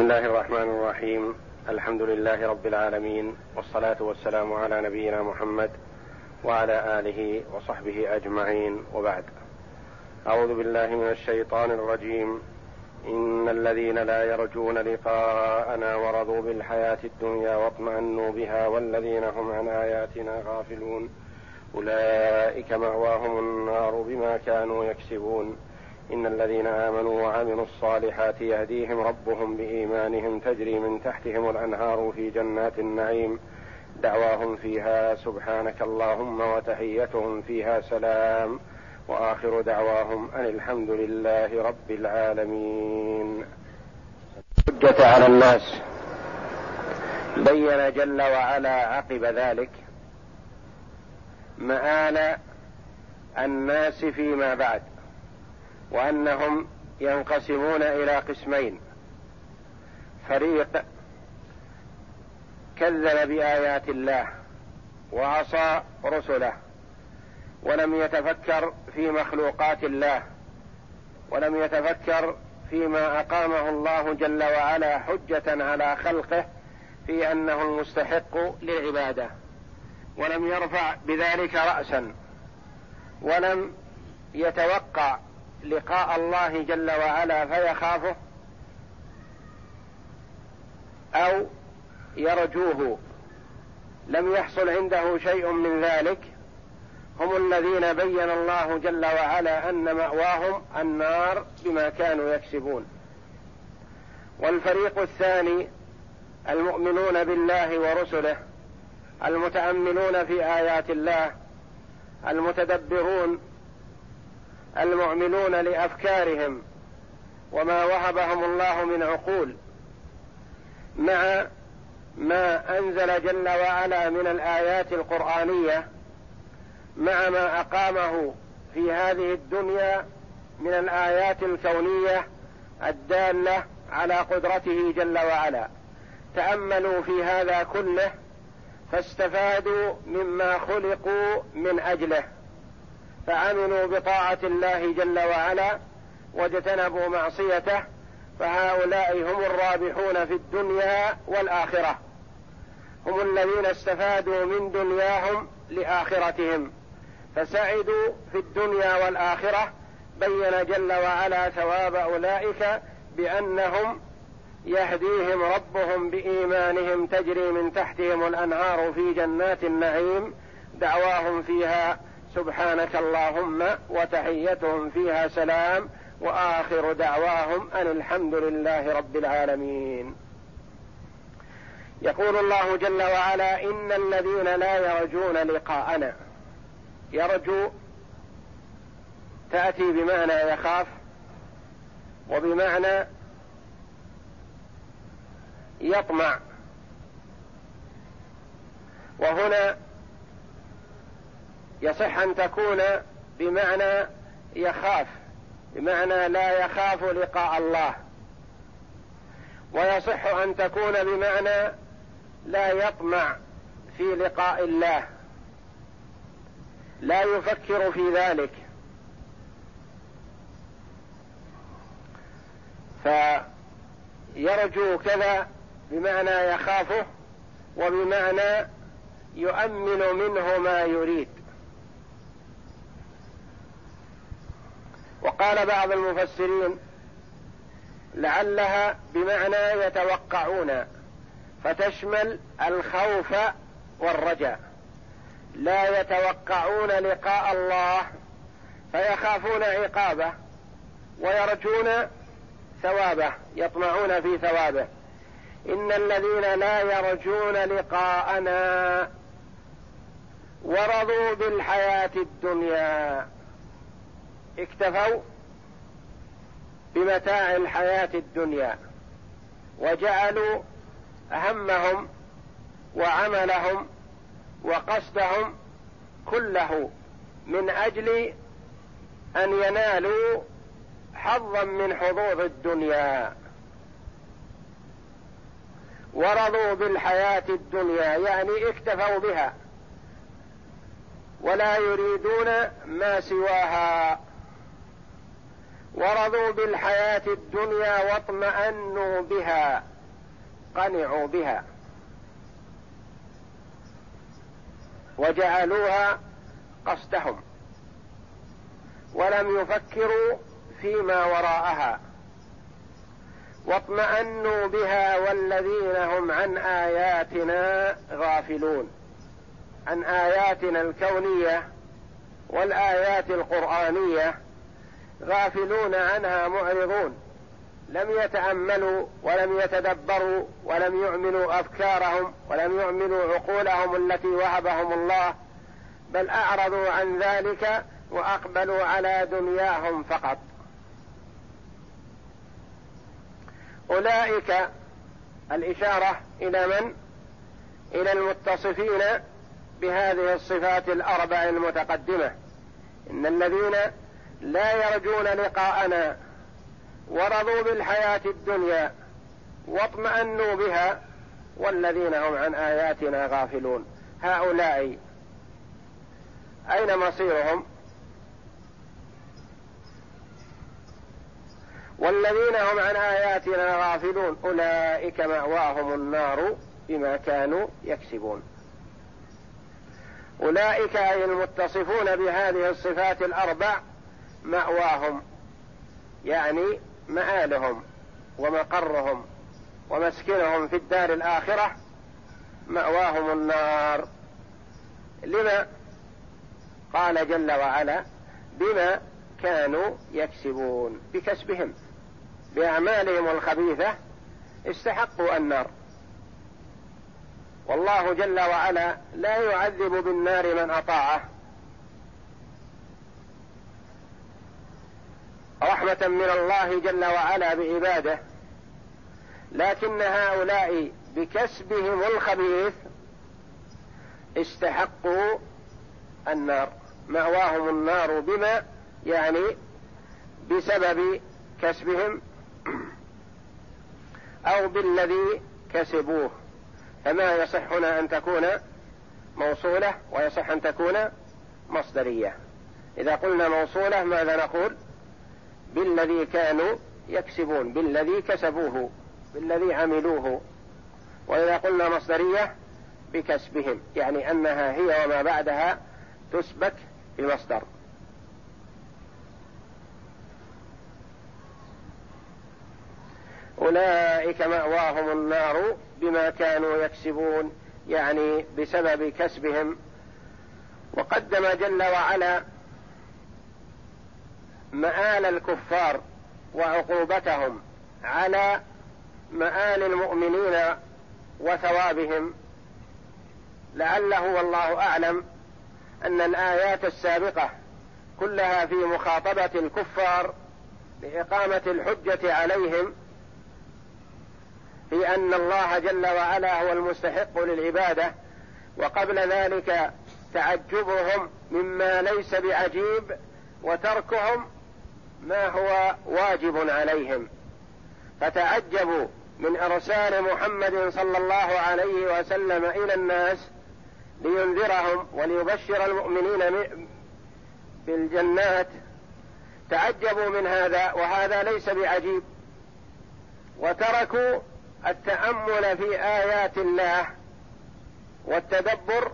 بسم الله الرحمن الرحيم الحمد لله رب العالمين والصلاه والسلام على نبينا محمد وعلى اله وصحبه اجمعين وبعد اعوذ بالله من الشيطان الرجيم ان الذين لا يرجون لقاءنا ورضوا بالحياة الدنيا واطمانوا بها والذين هم عن اياتنا غافلون اولئك ماواهم النار بما كانوا يكسبون إن الذين آمنوا وعملوا الصالحات يهديهم ربهم بإيمانهم تجري من تحتهم الأنهار في جنات النعيم. دعواهم فيها سبحانك اللهم وتحيتهم فيها سلام. وآخر دعواهم أن الحمد لله رب العالمين. حجة على الناس. بين جل وعلا عقب ذلك مآل الناس فيما بعد. وأنهم ينقسمون إلى قسمين. فريق كذب بآيات الله وعصى رسله ولم يتفكر في مخلوقات الله ولم يتفكر فيما أقامه الله جل وعلا حجة على خلقه في أنه المستحق للعبادة. ولم يرفع بذلك راسا. ولم يتوقع لقاء الله جل وعلا فيخافه أو يرجوه. لم يحصل عنده شيء من ذلك. هم الذين بين الله جل وعلا أن مأواهم النار بما كانوا يكسبون. والفريق الثاني المؤمنون بالله ورسله المتأملون في آيات الله المتدبرون المعملون لأفكارهم وما وهبهم الله من عقول مع ما أنزل جل وعلا من الآيات القرآنية مع ما أقامه في هذه الدنيا من الآيات الكونية الدالة على قدرته جل وعلا. تأملوا في هذا كله فاستفادوا مما خلقوا من أجله. فعملوا بطاعة الله جل وعلا واجتنبوا معصيته فهؤلاء هم الرابحون في الدنيا والآخرة. هم الذين استفادوا من دنياهم لآخرتهم. فسعدوا في الدنيا والآخرة بين جل وعلا ثواب أولئك بأنهم يهديهم ربهم بإيمانهم تجري من تحتهم الأنهار في جنات النعيم دعواهم فيها سبحانك اللهم وتحيتهم فيها سلام وآخر دعواهم أن الحمد لله رب العالمين. يقول الله جل وعلا إن الذين لا يرجون لقاءنا يرجو تأتي بمعنى يخاف وبمعنى يطمع. وهنا يصح أن تكون بمعنى يخاف بمعنى لا يخاف لقاء الله. ويصح أن تكون بمعنى لا يطمع في لقاء الله. لا يفكر في ذلك. فيرجو كذا بمعنى يخافه وبمعنى يؤمن منه ما يريد. وقال بعض المفسرين لعلها بمعنى يتوقعون فتشمل الخوف والرجاء. لا يتوقعون لقاء الله فيخافون عقابه ويرجون ثوابه يطمعون في ثوابه. إن الذين لا يرجون لقاءنا ورضوا بالحياة الدنيا. اكتفوا بمتاع الحياة الدنيا وجعلوا همهم وعملهم وقصدهم كله من أجل أن ينالوا حظا من حظوظ الدنيا. ورضوا بالحياة الدنيا يعني اكتفوا بها ولا يريدون ما سواها. ورضوا بالحياة الدنيا واطمأنوا بها قنعوا بها. وجعلوها قصدهم. ولم يفكروا فيما وراءها. واطمأنوا بها والذين هم عن آياتنا غافلون. عن آياتنا الكونية والآيات القرآنية غافلون عنها معرضون. لم يتأملوا ولم يتدبروا ولم يعملوا أفكارهم ولم يعملوا عقولهم التي وهبهم الله بل أعرضوا عن ذلك وأقبلوا على دنياهم فقط. أولئك الإشارة إلى من؟ إلى المتصفين بهذه الصفات الأربع المتقدمة. إن الذين لا يرجون لقاءنا ورضوا بالحياة الدنيا واطمأنوا بها والذين هم عن آياتنا غافلون. هؤلاء أين مصيرهم؟ والذين هم عن آياتنا غافلون. أولئك مأواهم النار بما كانوا يكسبون. أولئك أي المتصفون بهذه الصفات الأربع مأواهم يعني مآلهم ومقرهم ومسكنهم في الدار الآخرة مأواهم النار. لما؟ قال جل وعلا بما كانوا يكسبون بكسبهم بأعمالهم الخبيثة استحقوا النار. والله جل وعلا لا يعذب بالنار من أطاعه. رحمة من الله جل وعلا بعباده. لكن هؤلاء بكسبهم الخبيث استحقوا النار. مأواهم النار بما يعني بسبب كسبهم أو بالذي كسبوه. فما يصح هنا أن تكون موصولة ويصح أن تكون مصدرية. إذا قلنا موصولة ماذا نقول؟ بالذي كانوا يكسبون بالذي كسبوه بالذي عملوه. وإذا قلنا مصدرية بكسبهم يعني أنها هي وما بعدها تسبك بمصدر. أولئك مأواهم النار بما كانوا يكسبون يعني بسبب كسبهم. وقدم جل وعلا مآل الكفار وعقوبتهم على مآل المؤمنين وثوابهم. لعله والله أعلم أن الآيات السابقة كلها في مخاطبة الكفار لإقامة الحجة عليهم في أن الله جل وعلا هو المستحق للعبادة وقبل ذلك تعجبهم مما ليس بعجيب وتركهم ما هو واجب عليهم. فتعجبوا من إرسال محمد صلى الله عليه وسلم إلى الناس لينذرهم وليبشر المؤمنين بالجنات. تعجبوا من هذا وهذا ليس بعجيب. وتركوا التأمل في آيات الله والتدبر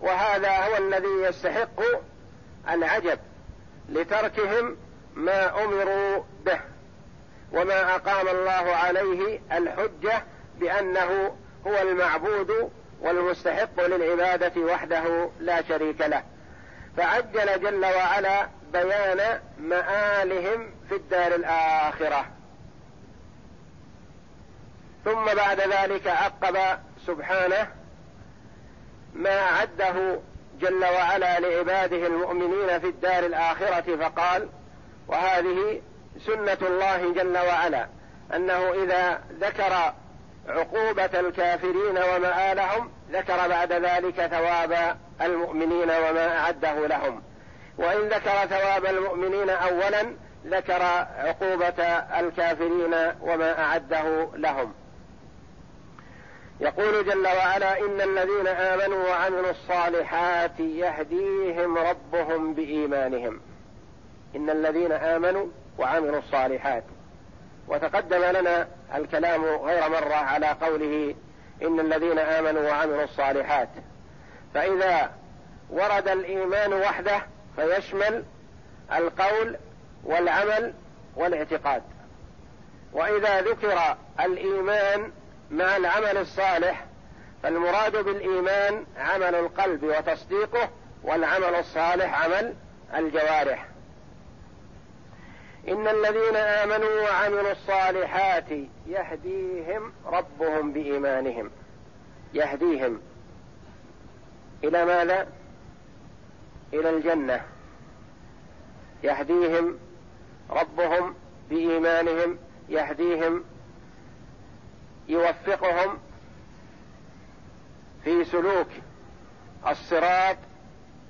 وهذا هو الذي يستحق العجب لتركهم ما أمروا به وما أقام الله عليه الحجة بأنه هو المعبود والمستحق للعبادة وحده لا شريك له. فعجل جل وعلا بيان مآلهم في الدار الآخرة. ثم بعد ذلك عقب سبحانه ما أعده جل وعلا لعباده المؤمنين في الدار الآخرة فقال وهذه سنة الله جل وعلا أنه إذا ذكر عقوبة الكافرين ومآلهم ذكر بعد ذلك ثواب المؤمنين وما أعده لهم. وإن ذكر ثواب المؤمنين أولا ذكر عقوبة الكافرين وما أعده لهم. يقول جل وعلا إن الذين آمنوا وعملوا الصالحات يهديهم ربهم بإيمانهم. إن الذين آمنوا وعملوا الصالحات. وتقدم لنا الكلام غير مرة على قوله إن الذين آمنوا وعملوا الصالحات. فإذا ورد الإيمان وحده فيشمل القول والعمل والاعتقاد. وإذا ذكر الإيمان مع العمل الصالح فالمراد بالإيمان عمل القلب وتصديقه والعمل الصالح عمل الجوارح. إن الذين آمنوا وعملوا الصالحات يهديهم ربهم بإيمانهم. يهديهم. إلى ماذا؟ إلى الجنة. يهديهم ربهم بإيمانهم. يهديهم يوفقهم في سلوك الصراط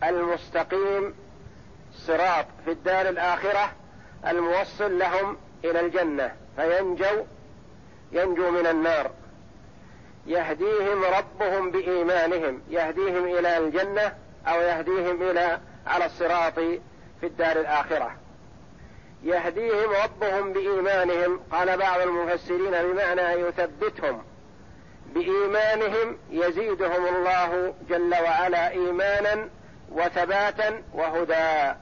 المستقيم. صراط في الدار الآخرة. الموصل لهم إلى الجنة فينجوا ينجو من النار. يهديهم ربهم بإيمانهم يهديهم إلى الجنة أو يهديهم إلى على الصراط في الدار الآخرة. يهديهم ربهم بإيمانهم قال بعض المفسرين بمعنى يثبتهم. بإيمانهم يزيدهم الله جل وعلا إيمانا وثباتا وهدى.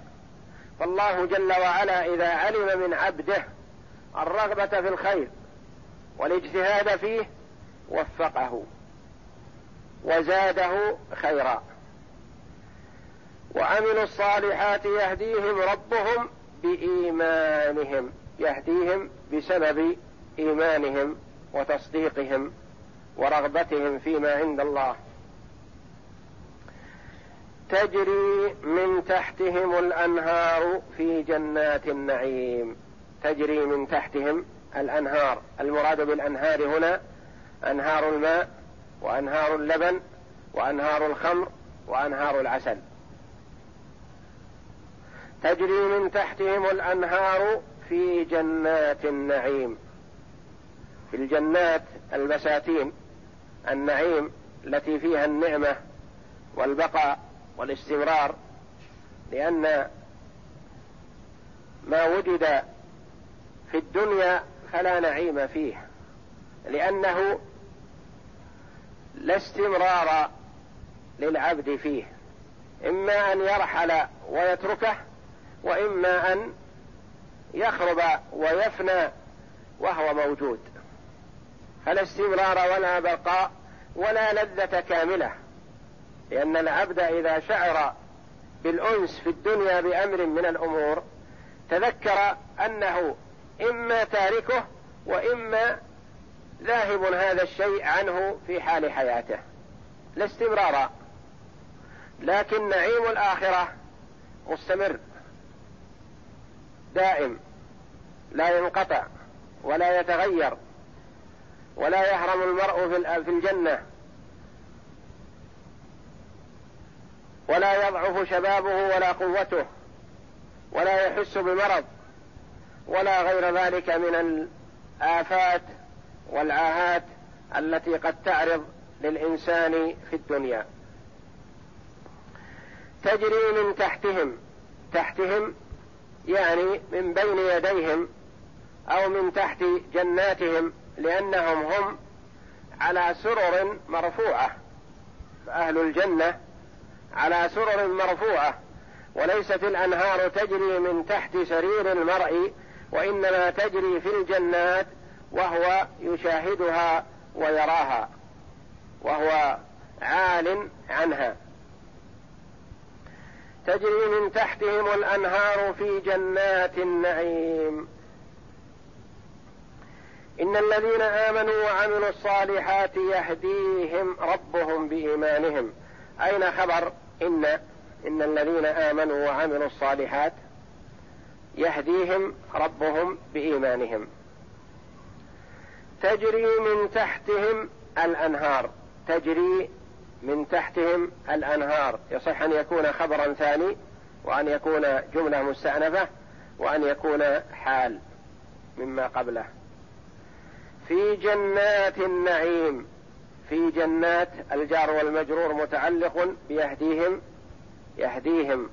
فالله جل وعلا إذا علم من عبده الرغبة في الخير والاجتهاد فيه وفقه وزاده خيرا. وعملوا الصالحات يهديهم ربهم بإيمانهم يهديهم بسبب إيمانهم وتصديقهم ورغبتهم فيما عند الله. تجري من تحتهم الأنهار في جنات النعيم. تجري من تحتهم الأنهار. المراد بالأنهار هنا أنهار الماء وأنهار اللبن وأنهار الخمر وأنهار العسل. تجري من تحتهم الأنهار في جنات النعيم. في الجنات البساتين النعيم التي فيها النعمة والبقاء والاستمرار لأن ما وجد في الدنيا فلا نعيم فيه لأنه لا استمرار للعبد فيه إما أن يرحل ويتركه وإما أن يخرب ويفنى وهو موجود. فلا استمرار ولا بقاء ولا لذة كاملة. لأن العبد إذا شعر بالأنس في الدنيا بأمر من الأمور تذكر أنه إما تاركه وإما ذاهب هذا الشيء عنه في حال حياته. لا استمرار. لكن نعيم الآخرة مستمر. دائم. لا ينقطع ولا يتغير ولا يهرم المرء في الجنة. ولا يضعف شبابه ولا قوته ولا يحس بمرض ولا غير ذلك من الآفات والعاهات التي قد تعرض للإنسان في الدنيا. تجري من تحتهم. تحتهم يعني من بين يديهم أو من تحت جناتهم لأنهم هم على سرر مرفوعة. فأهل الجنة على سرر مرفوعة وليست الأنهار تجري من تحت سرير المرء وإنما تجري في الجنات وهو يشاهدها ويراها وهو عال عنها. تجري من تحتهم الأنهار في جنات النعيم. إن الذين آمنوا وعملوا الصالحات يهديهم ربهم بإيمانهم. أين خبر إن إن الذين آمنوا وعملوا الصالحات يهديهم ربهم بإيمانهم. تجري من تحتهم الأنهار. تجري من تحتهم الأنهار. يصح أن يكون خبرا ثاني وأن يكون جملة مستأنفة وأن يكون حال مما قبله. في جنات النعيم. في جنات الجار والمجرور متعلق بيهديهم يهديهم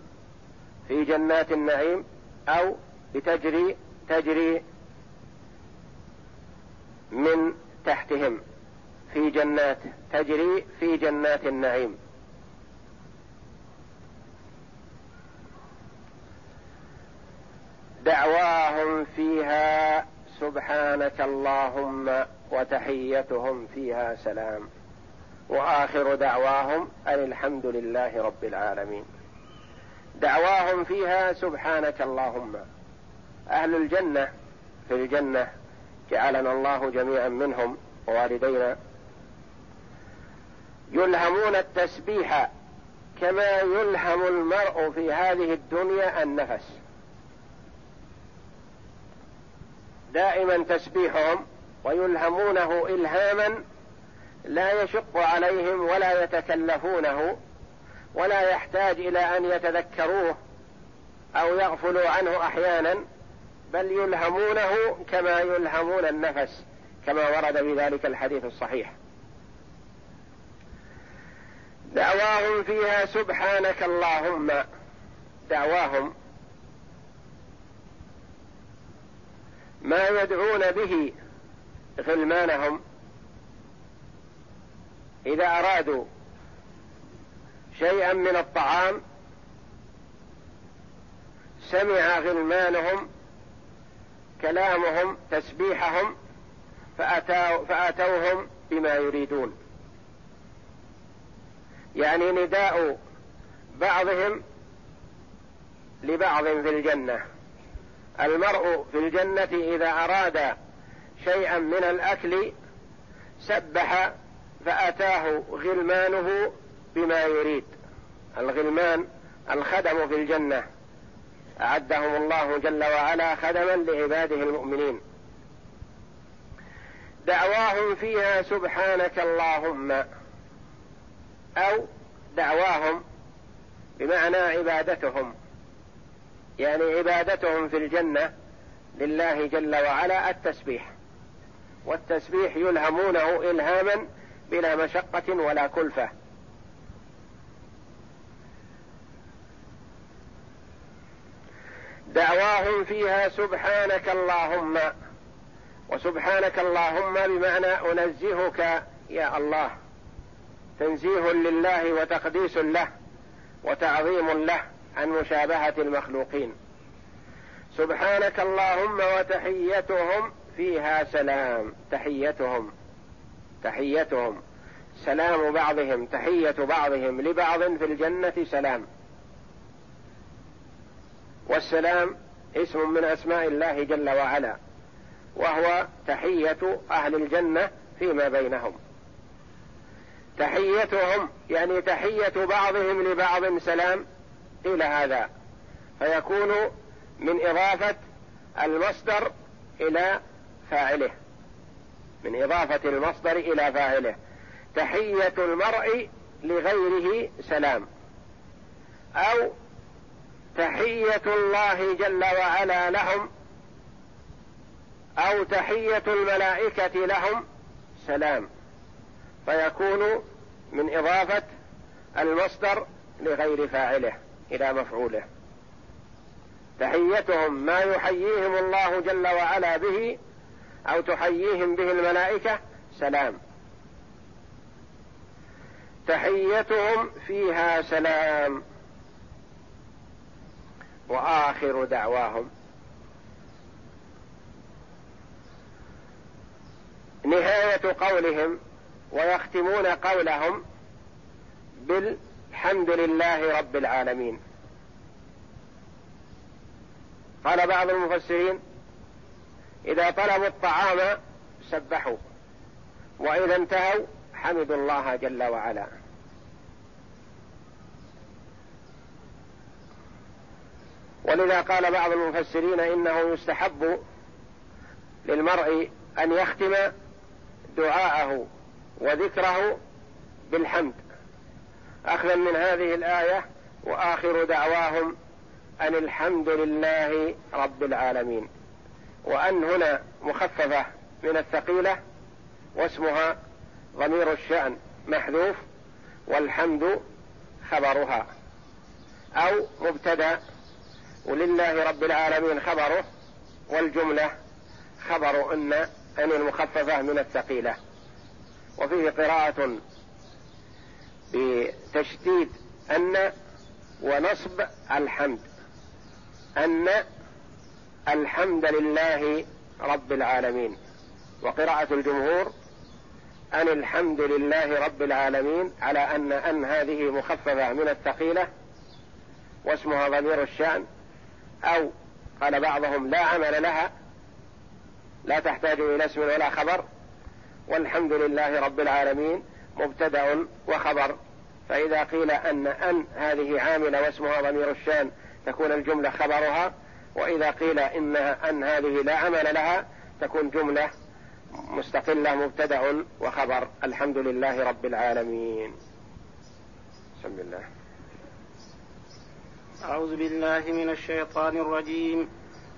في جنات النعيم أو بتجري تجري من تحتهم في جنات تجري في جنات النعيم. دعواهم فيها سبحانك اللهم وتحيتهم فيها سلام. وآخر دعواهم أن الحمد لله رب العالمين. دعواهم فيها سبحانك اللهم. أهل الجنة في الجنة جعلنا الله جميعا منهم ووالدينا. يلهمون التسبيح كما يلهم المرء في هذه الدنيا النفس. دائما تسبيحهم ويلهمونه إلهاما لا يشق عليهم ولا يتكلفونه ولا يحتاج إلى أن يتذكروه أو يغفلوا عنه أحيانا بل يلهمونه كما يلهمون النفس كما ورد بذلك الحديث الصحيح. دعواهم فيها سبحانك اللهم. دعواهم ما يدعون به غلمانهم إذا أرادوا شيئا من الطعام سمع غلمانهم كلامهم تسبيحهم فأتوا فأتوهم بما يريدون. يعني نداء بعضهم لبعض في الجنة. المرء في الجنة إذا أراد شيئا من الأكل سبح فأتاه غلمانه بما يريد. الغلمان الخدم في الجنة. أعدهم الله جل وعلا خدما لعباده المؤمنين. دعواهم فيها سبحانك اللهم. أو دعواهم بمعنى عبادتهم. يعني عبادتهم في الجنة لله جل وعلا التسبيح. والتسبيح يلهمونه الهاما بلا مشقة ولا كلفة. دعواهم فيها سبحانك اللهم وسبحانك اللهم بمعنى أنزهك يا الله. تنزيه لله وتقديس له وتعظيم له. عن مشابهة المخلوقين. سبحانك اللهم وتحيتهم فيها سلام. تحيتهم. تحيتهم. سلام بعضهم. تحية بعضهم. لبعض في الجنة سلام. والسلام اسم من أسماء الله جل وعلا وهو تحية أهل الجنة فيما بينهم. تحيتهم يعني تحية بعضهم لبعض سلام إلى هذا. فيكون من إضافة المصدر إلى فاعله. من إضافة المصدر إلى فاعله. تحية المرء لغيره سلام. أو تحية الله جل وعلا لهم. أو تحية الملائكة لهم سلام. فيكون من إضافة المصدر لغير فاعله. إلى مفعوله. تحيتهم ما يحييهم الله جل وعلا به أو تحييهم به الملائكة سلام. تحيتهم فيها سلام. وآخر دعواهم. نهاية قولهم ويختمون قولهم بالحمد لله رب العالمين. قال بعض المفسرين إذا طلبوا الطعام سبحوا وإذا انتهوا حمدوا الله جل وعلا. ولذا قال بعض المفسرين إنه يستحب للمرء أن يختم دعاءه وذكره بالحمد. أخذا من هذه الآية وآخر دعواهم أن الحمد لله رب العالمين. وأن هنا مخففة من الثقيلة واسمها ضمير الشأن محذوف والحمد خبرها. أو مبتدأ ولله رب العالمين خبره والجملة خبر أن أن المخففة من الثقيلة. وفيه قراءة بتشديد أن ونصب الحمد أن الحمد لله رب العالمين. وقراءة الجمهور أن الحمد لله رب العالمين على أن أن هذه مخففة من الثقيلة واسمها ضمير الشأن أو قال بعضهم لا عمل لها لا تحتاج إلى اسم ولا خبر والحمد لله رب العالمين مبتدأ وخبر. فإذا قيل أن أن هذه عاملة واسمها ضمير الشان تكون الجملة خبرها وإذا قيل إنها أن هذه لا عمل لها تكون جملة مستقلة مبتدأ وخبر. الحمد لله رب العالمين. بسم الله. أعوذ بالله من الشيطان الرجيم.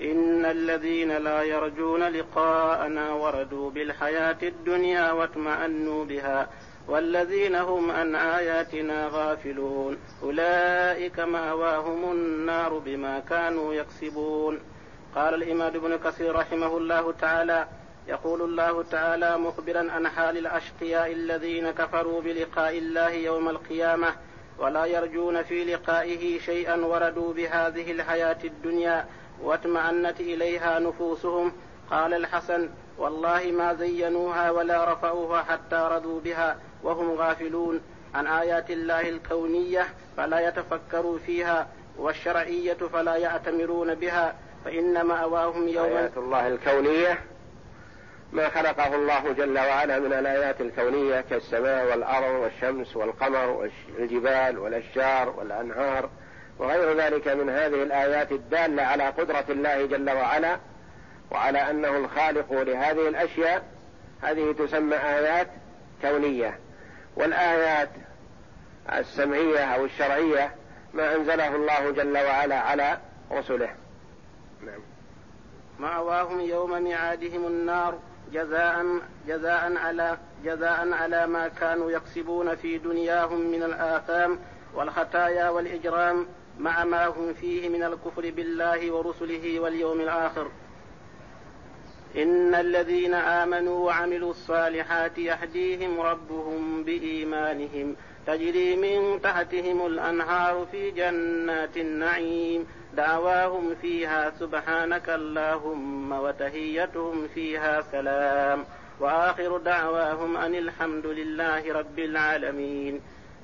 إن الذين لا يرجون لقاءنا وردوا بالحياة الدنيا واطمأنوا بها. والذين هم عن آياتنا غافلون. أولئك مأواهم النار بما كانوا يكسبون. قال الإمام ابن كثير رحمه الله تعالى يقول الله تعالى مخبرا عن حال الأشقياء الذين كفروا بلقاء الله يوم القيامة ولا يرجون في لقائه شيئا وردوا بهذه الحياة الدنيا واطمأنت إليها نفوسهم. قال الحسن والله ما زينوها ولا رفعوها حتى رضوا بها. وهم غافلون عن آيات الله الكونية فلا يتفكروا فيها والشرعية فلا يأتمرون بها فإن مأواهم يوم آيات الله الكونية ما خلقه الله جل وعلا من الآيات الكونية كالسماء والأرض والشمس والقمر والجبال والأشجار والأنهار وغير ذلك من هذه الآيات الدالة على قدرة الله جل وعلا وعلى أنه الخالق لهذه الأشياء. هذه تسمى آيات كونية. والآيات السمعية أو الشرعية ما أنزله الله جل وعلا على رسله. نعم. مأواهم يوم ميعادهم النار جزاء جزاء على جزاء على ما كانوا يكسبون في دنياهم من الآثام والخطايا والإجرام مع ما هم فيه من الكفر بالله ورسله واليوم الآخر. إن الذين آمنوا وعملوا الصالحات يهديهم ربهم بإيمانهم تجري من تحتهم الأنهار في جنات النعيم دعواهم فيها سبحانك اللهم وتهيتهم فيها سلام وآخر دعواهم أن الحمد لله رب العالمين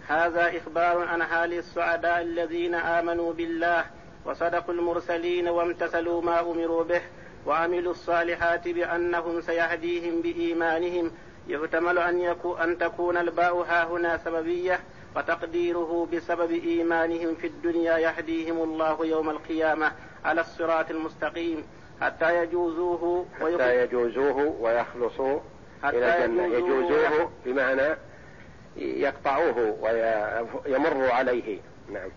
هذا إخبار عن حال السعداء الذين آمنوا بالله وصدقوا المرسلين وامتثلوا ما أمروا به وعملوا الصالحات بأنهم سيهديهم بإيمانهم. يحتمل أن, يكون أن تكون الباء ها هنا سببية وتقديره بسبب إيمانهم في الدنيا يهديهم الله يوم القيامة على الصراط المستقيم. حتى يجوزوه حتى يجوزوه ويخلصوا حتى إلى الجنة. يجوزوه بمعنى يقطعوه ويمروا عليه. نعم.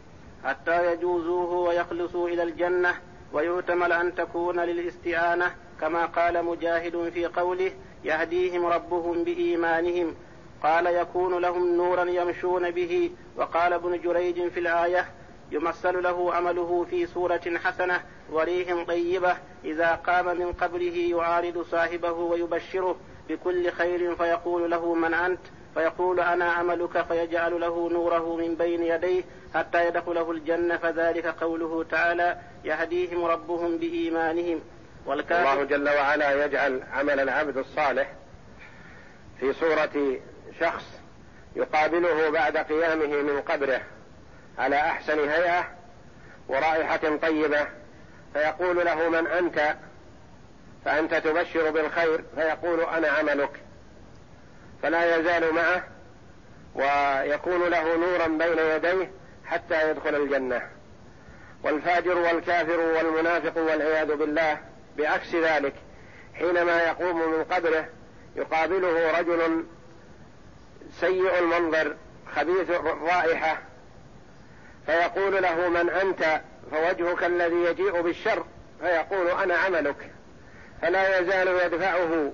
حتى يجوزوه ويخلصوا إلى الجنة ويؤتمل أن تكون للاستعانة كما قال مجاهد في قوله يهديهم ربهم بإيمانهم. قال يكون لهم نورا يمشون به. وقال ابن جريج في الآية يمثل له عمله في صورة حسنة وريح طيبة إذا قام من قبره يعارض صاحبه ويبشره بكل خير فيقول له من أنت؟ فيقول أنا عملك فيجعل له نوره من بين يديه حتى يدخله الجنة فذلك قوله تعالى يهديهم ربهم بإيمانهم. والكافر الله جل وعلا يجعل عمل العبد الصالح في صورة شخص يقابله بعد قيامه من قبره على أحسن هيئة ورائحة طيبة فيقول له من أنت؟ فأنت تبشر بالخير فيقول أنا عملك. فلا يزال معه ويكون له نورا بين يديه حتى يدخل الجنة. والفاجر والكافر والمنافق والعياذ بالله بعكس ذلك حينما يقوم من قبره يقابله رجل سيء المنظر خبيث الرائحة فيقول له من أنت؟ فوجهك الذي يجيء بالشر فيقول أنا عملك. فلا يزال يدفعه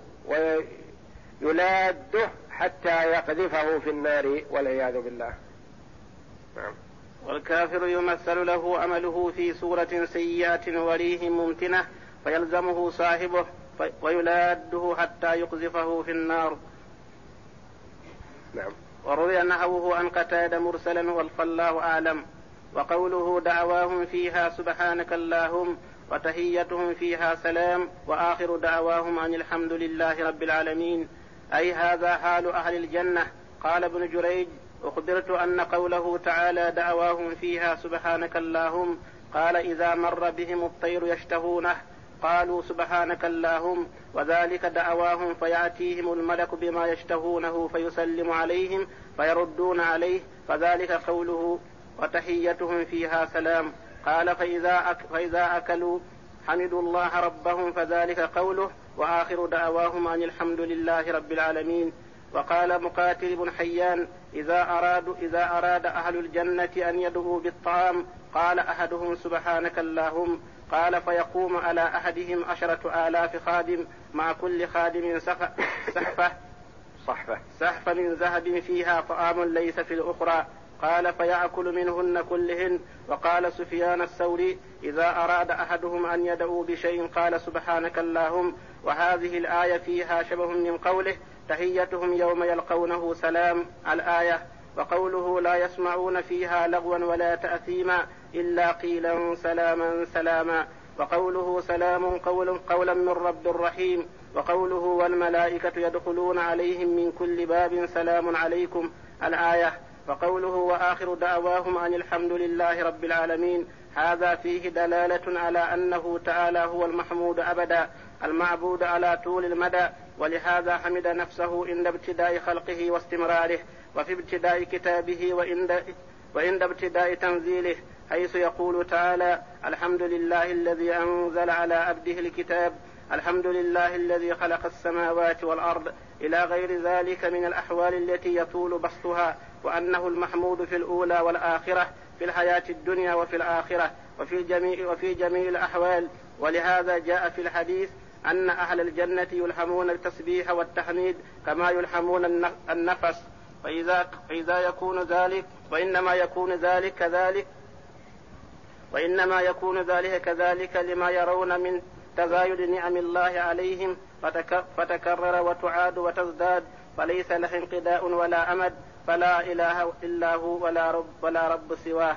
ويلاده حتى يقذفه في النار والعياذ بالله. نعم. والكافر يمثل له عمله في صورة سيئة وريه ممتنة فيلزمه صاحبه ويلاده حتى يقذفه في النار. نعم. وروي نحوه عن قتادة مرسلا والفالله أعلم وقوله دعواهم فيها سبحانك اللهم وتحيتهم فيها سلام وآخر دعواهم أن الحمد لله رب العالمين. أي هذا حال أهل الجنة. قال ابن جريج أخبرت أن قوله تعالى دعواهم فيها سبحانك اللهم قال إذا مر بهم الطير يشتهونه. قالوا سبحانك اللهم وذلك دعواهم فيأتيهم الملك بما يشتهونه فيسلم عليهم فيردون عليه فذلك قوله وتحيتهم فيها سلام. قال فإذا, أك فإذا أكلوا حمدوا الله ربهم فذلك قوله وآخر دعواهم أن الحمد لله رب العالمين. وقال مقاتل بن حيان إذا أرادوا إذا أراد أهل الجنة أن يدعوا بالطعام قال أحدهم سبحانك اللهم. قال فيقوم على أحدهم عشرة آلاف خادم مع كل خادم سحفة صحفة. سحفة من ذهب فيها طعام ليس في الأخرى. قال فيأكل منهن كلهن. وقال سفيان الثوري إذا أراد أحدهم أن يدعو بشيء قال سبحانك اللهم. وهذه الآية فيها شبه من قوله تحيتهم يوم يلقونه سلام الآية وقوله لا يسمعون فيها لغوا ولا تأثيما إلا قيلا سلاما سلاما وقوله سلام قول قولا من رب رحيم وقوله والملائكة يدخلون عليهم من كل باب سلام عليكم الآية وقوله وآخر دعواهم أن الحمد لله رب العالمين هذا فيه دلالة على أنه تعالى هو المحمود أبدا. المعبود على طول المدى ولهذا حمد نفسه عند ابتداء خلقه واستمراره وفي ابتداء كتابه وعند وعند ابتداء تنزيله حيث يقول تعالى الحمد لله الذي أنزل على عبده الكتاب الحمد لله الذي خلق السماوات والأرض إلى غير ذلك من الأحوال التي يطول بسطها وأنه المحمود في الأولى والآخرة في الحياة الدنيا وفي الآخرة وفي جميع وفي جميع الأحوال ولهذا جاء في الحديث أن أهل الجنة يلهمون التسبيح والتحميد كما يلهمون النفس فإذا فإذا يكون ذلك وإنما يكون ذلك كذلك وإنما يكون ذلك كذلك لما يرون من تزايد نعم الله عليهم فتكرر وتعاد وتزداد فليس له انقضاء ولا أمد فلا إله إلا هو ولا رب ولا رب سواه.